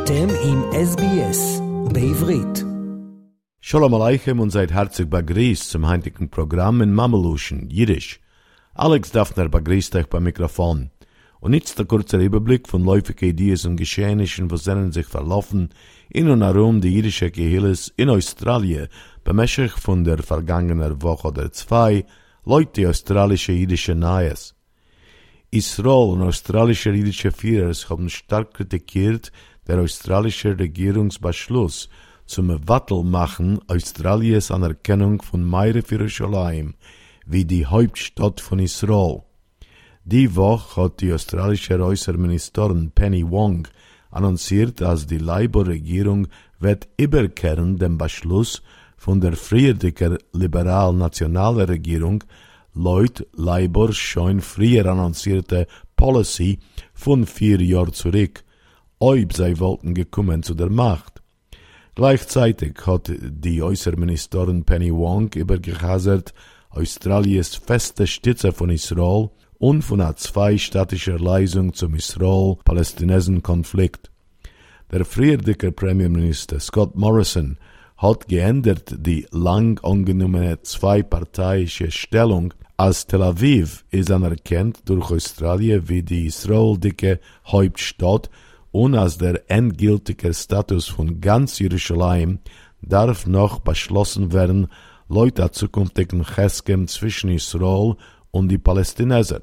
אתם עם SBS בעברית. Shalom Aleichem und seid herzlich begrüßt zum heutigen Programm in Mameluschen, Jiddisch. Alex Daphner begrüßt euch beim Mikrofon. Und jetzt der kurze Überblick von läufigen Ideen und Geschehnissen, was sind sich verlaufen in und herum die jüdische Gehilles in Australien, bemäßig von der vergangenen Woche oder zwei, Leute australische jüdische Nahes. Israel und australische jüdische Führer haben stark kritikiert der australische Regierungsbeschluss zum Wattelmachen Australiens Anerkennung von Meire für Jerusalem wie die Hauptstadt von Israel. Die Woche hat die australische Äußerministerin Penny Wong annonciert, dass die Labour-Regierung wird überkehren dem Beschluss von der früheren liberal-nationalen Regierung laut Labour schon früher annoncierte Policy von vier Jahren zurück, ob sie wollten gekommen zu der Macht. Gleichzeitig hat die Äußerministerin Penny Wong übergehasert Australiens feste Stütze von Israel und von einer zweistaatlicher Leistung zum Israel-Palästinensen-Konflikt. Der frühere Premierminister Scott Morrison hat geändert die lang angenommene zweiparteiische Stellung, als Tel Aviv ist anerkannt durch Australien wie die israeldicke Hauptstadt und als der endgültige Status von ganz Jerusalem darf noch beschlossen werden, laut der zukünftigen Cheskem zwischen Israel und die Palästinenser.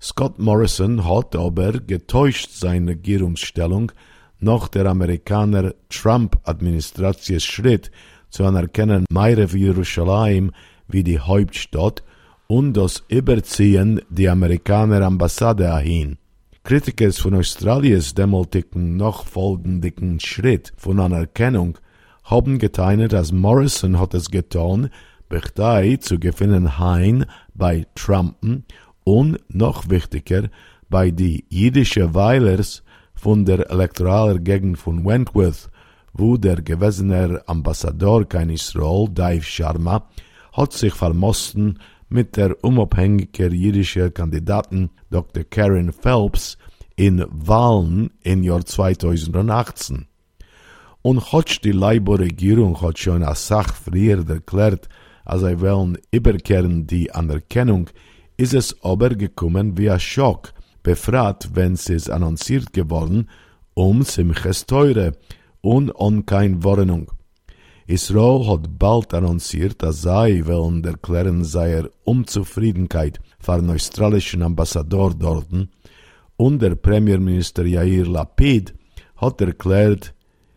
Scott Morrison hat aber getäuscht seine Regierungsstellung nach der Amerikaner Trump-Administrations Schritt zu anerkennen Meirev Jerusalem wie die Hauptstadt und das Überziehen die Amerikaner Ambassade dahin. Kritiker von Australiens demoltigen nachfolgenden Schritt von Anerkennung haben geteilt, dass Morrison hat es getan, Partei zu gewinnen hein bei Trumpen und noch wichtiger bei die jüdische Weilers von der elektoralen Gegend von Wentworth, wo der gewesene Ambassador kein Israel, Dave Sharma, hat sich vermossen mit der unabhängigen jüdischen Kandidaten Dr. Karen Phelps in Wahlen im Jahr 2018. Und hat die Labour-Regierung hat schon als Sach früher erklärt, als sie wollen überkehren die Anerkennung, ist es aber gekommen wie ein Schock, befragt, wenn es ist annonciert geworden, um Simches Teure und on kein Warnung. Israel hat bald annonciert, dass sei wollen erklären seiner Unzufriedenheit für den australischen Ambassador dort und der Premierminister Yair Lapid hat erklärt,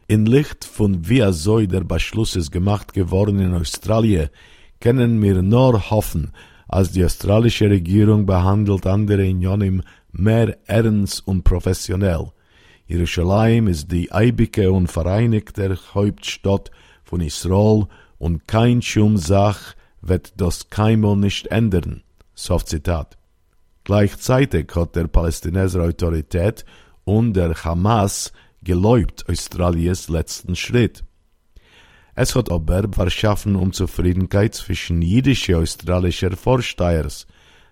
in Licht von wie so der Beschluss ist gemacht geworden in Australien, können wir nur hoffen, als die australische Regierung behandelt andere Unionen mehr ernst und professionell. Jerusalem ist die eibige und vereinigte Hauptstadt von Israel und kein Schumsach wird das keinmal nicht ändern. Soft Zitat. Gleichzeitig hat der Palästinenser Autorität und der Hamas geläubt Australiens letzten Schritt. Es hat aber verschaffen Unzufriedenheit zwischen jüdische australischer Vorstehers,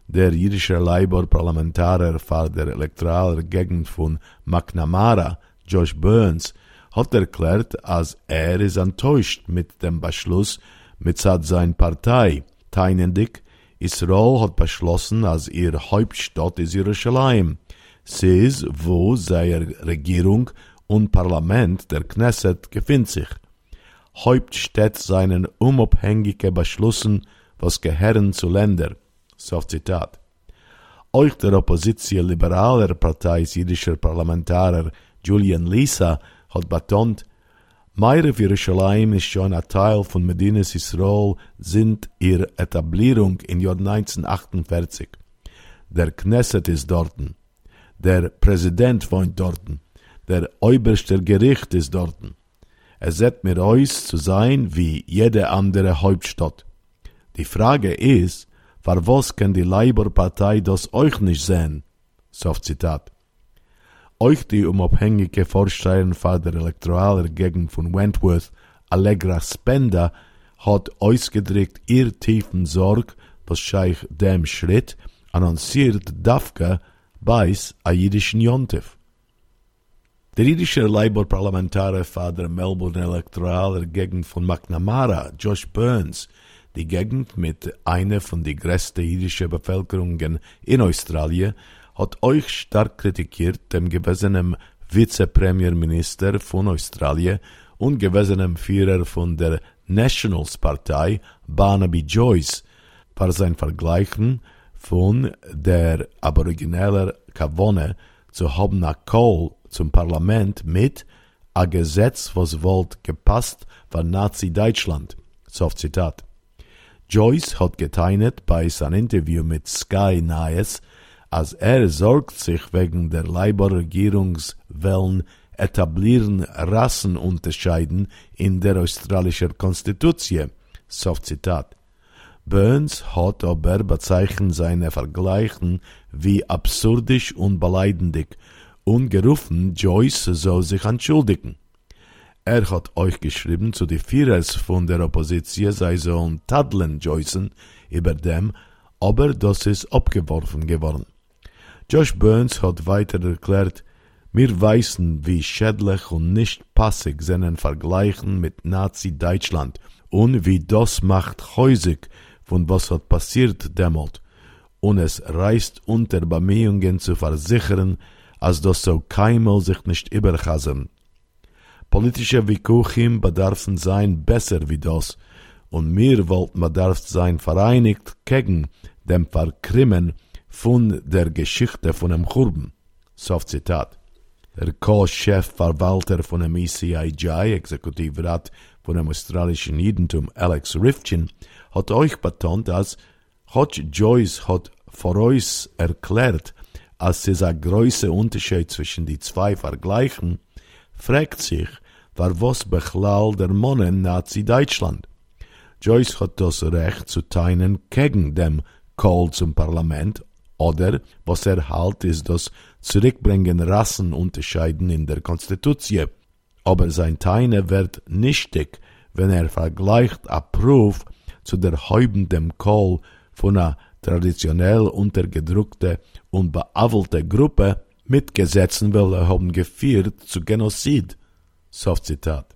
der jüdische Labour-Parlamentarier für der elektoralen Gegend von McNamara, Josh Burns, hat erklärt, als er ist enttäuscht mit dem Beschluss mit seiner Partei. Teinendig, Israel hat beschlossen, als ihr Hauptstadt ist Jerusalem. Sie ist, wo seine Regierung und Parlament der Knesset gefindt sich. Hauptstadt seinen unabhängige Beschlüssen, was gehören zu Länder. So Zitat. Euch der Opposition liberaler Partei jüdischer Parlamentarier Julian Lisa hat betont, Meire Jerusalem ist schon ein Teil von Medinas Israel sind ihre Etablierung im Jahr 1948. Der Knesset ist dorten. Der Präsident wohnt dorten. Der oberste Gericht ist dorten. Es set mir aus zu sein wie jede andere Hauptstadt. Die Frage ist, war was kann die Labour-Partei das euch nicht sehen? Soft Zitat euch die unabhängige Vorsteherin für der elektoralen Gegend von Wentworth, Allegra Spender, hat ausgedrückt ihr tiefen Sorg, was scheich dem Schritt annonciert Dafka beis a jüdischen Jontif. Der irische Labour-Parlamentarier Vater Melbourne Elektoral der Gegend von McNamara, Josh Burns, die Gegend mit einer von die größten irischen Bevölkerungen in Australien, hat euch stark kritikiert dem gewesenen Vizepremierminister von Australien und gewesenem Führer von der Nationals Partei, Barnaby Joyce, für sein Vergleichen von der aborigineller Kavone zu Hobna Cole zum Parlament mit a Gesetz, was wollt gepasst war Nazi-Deutschland. So Zitat. Joyce hat geteinet bei sein Interview mit Sky Nies, als er sorgt sich wegen der Labour-Regierungswellen etablieren Rassenunterscheiden in der australischen Konstitution. So Zitat. Burns hat aber bezeichnet seine Vergleichen wie absurdisch und beleidendig und gerufen, Joyce soll sich entschuldigen. Er hat euch geschrieben, zu die Vierers von der Opposition sei so tadlen Joycen über dem, aber das ist abgeworfen geworden. Josh Burns hat weiter erklärt, wir wissen, wie schädlich und nicht passig seinen Vergleichen mit Nazi-Deutschland und wie das macht häusig von was hat passiert demot, und es reißt unter Bemühungen zu versichern, als das so keinmal sich nicht überchasen. Politische Vikuchim bedarfen sein besser wie das, und mir wollt man darf sein vereinigt gegen dem Verkrimmen von der Geschichte von dem Churben. So Zitat. Der Co-Chef-Verwalter von dem ECIJ, Exekutivrat von dem australischen Judentum, Alex Rifkin, hat euch betont, dass Hodge Joyce hat vor uns erklärt, als es ein größer Unterschied zwischen die zwei vergleichen, fragt sich, war was bechlall der Monnen Nazi Deutschland. Joyce hat das Recht zu teilen gegen dem Call zum Parlament oder was er halt ist das Zurückbringen Rassenunterscheiden in der Konstitution. Aber sein Teine wird nichtig, wenn er vergleicht a Proof zu der häubenden Call von einer traditionell untergedrückte und beavelte Gruppe mit Gesetzen, welche haben geführt zu Genozid. Soft Zitat.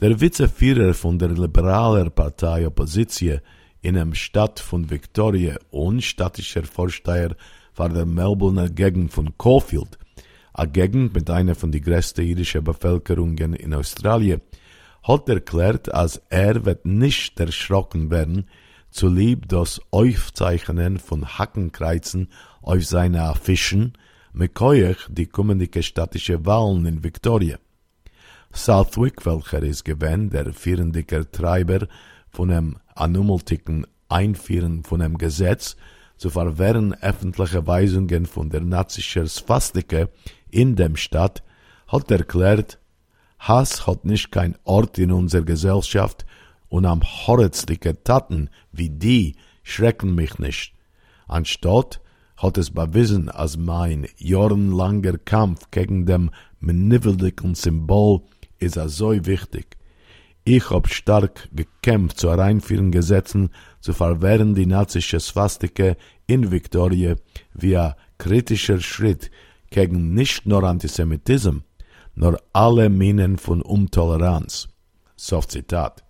Der Vizeführer von der liberalen Partei Opposition in einem Stadt von Victoria und städtischer Vorsteher war der Melbourne Gegend von Caulfield, a Gegend mit einer von die größten irischen Bevölkerungen in Australien, hat erklärt, als er wird nicht erschrocken werden, zu lieb das Aufzeichnen von Hackenkreuzen auf seine Affischen, mit keuch die kommende städtische Wahlen in Victoria. Southwick, welcher ist gewesen, der vierendicker Treiber von einem anummeltigen Einführen von einem Gesetz zu verwehren öffentliche Weisungen von der nazischer Swastika in dem Stadt, hat erklärt, Hass hat nicht kein Ort in unserer Gesellschaft und am horrorstike Taten wie die schrecken mich nicht. Anstatt hat es bewiesen, als mein jahrenlanger Kampf gegen dem meniveldigen Symbol ist er so wichtig. Ich hab stark gekämpft zu Einführen Gesetzen zu verwehren die nazische Swastike in Victoria ein kritischer Schritt gegen nicht nur Antisemitismus, nur alle Minen von Untoleranz. Soft Zitat.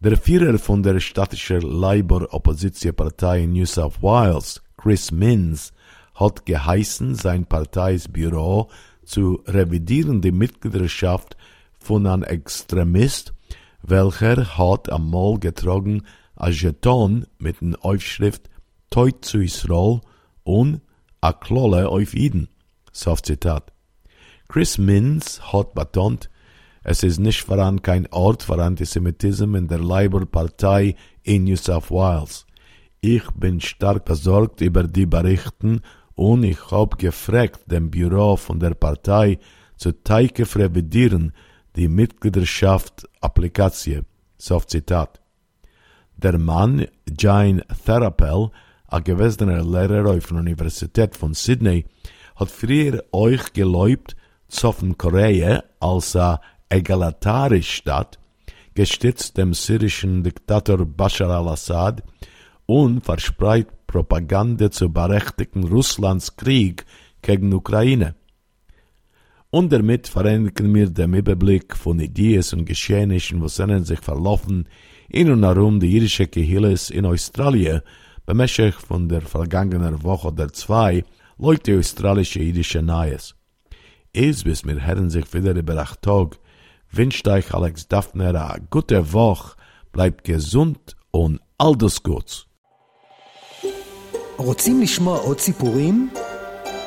Der Führer von der städtischen Labour-Oppositionspartei in New South Wales, Chris Minns, hat geheißen, sein Parteisbüro zu revidieren die Mitgliedschaft von einem Extremist, welcher hat einmal getragen a Jeton mit der Aufschrift Teut zu Israel und a Klolle auf Iden. Zitat. Chris Minns hat betont, es ist nicht voran kein Ort für Antisemitismus in der Labour-Partei in New South Wales. Ich bin stark besorgt über die Berichten und ich habe gefragt dem Büro von der Partei zu Teike revidieren die Mitgliedschaft Applikation. Soft Zitat. Der Mann, Jane Therapel, a gewesener Lehrer auf der Universität von Sydney, hat früher euch geläubt, Zoffen Korea als a egalitarische Stadt, gestützt dem syrischen Diktator Bashar al-Assad und verspreit Propaganda zu berechtigten Russlands Krieg gegen Ukraine Und damit vereinigten wir den Überblick von Ideen und Geschehnissen, was sind sich verlaufen in und herum die jüdische Kehilles in Australien, bemächtig von der vergangenen Woche oder zwei, Leute australische jüdische Neues. Es bis mir hören sich wieder über acht Tag, wünscht euch Alex Daphner a gute Woche, bleibt gesund und all das Gutes. רוצים לשמוע עוד סיפורים?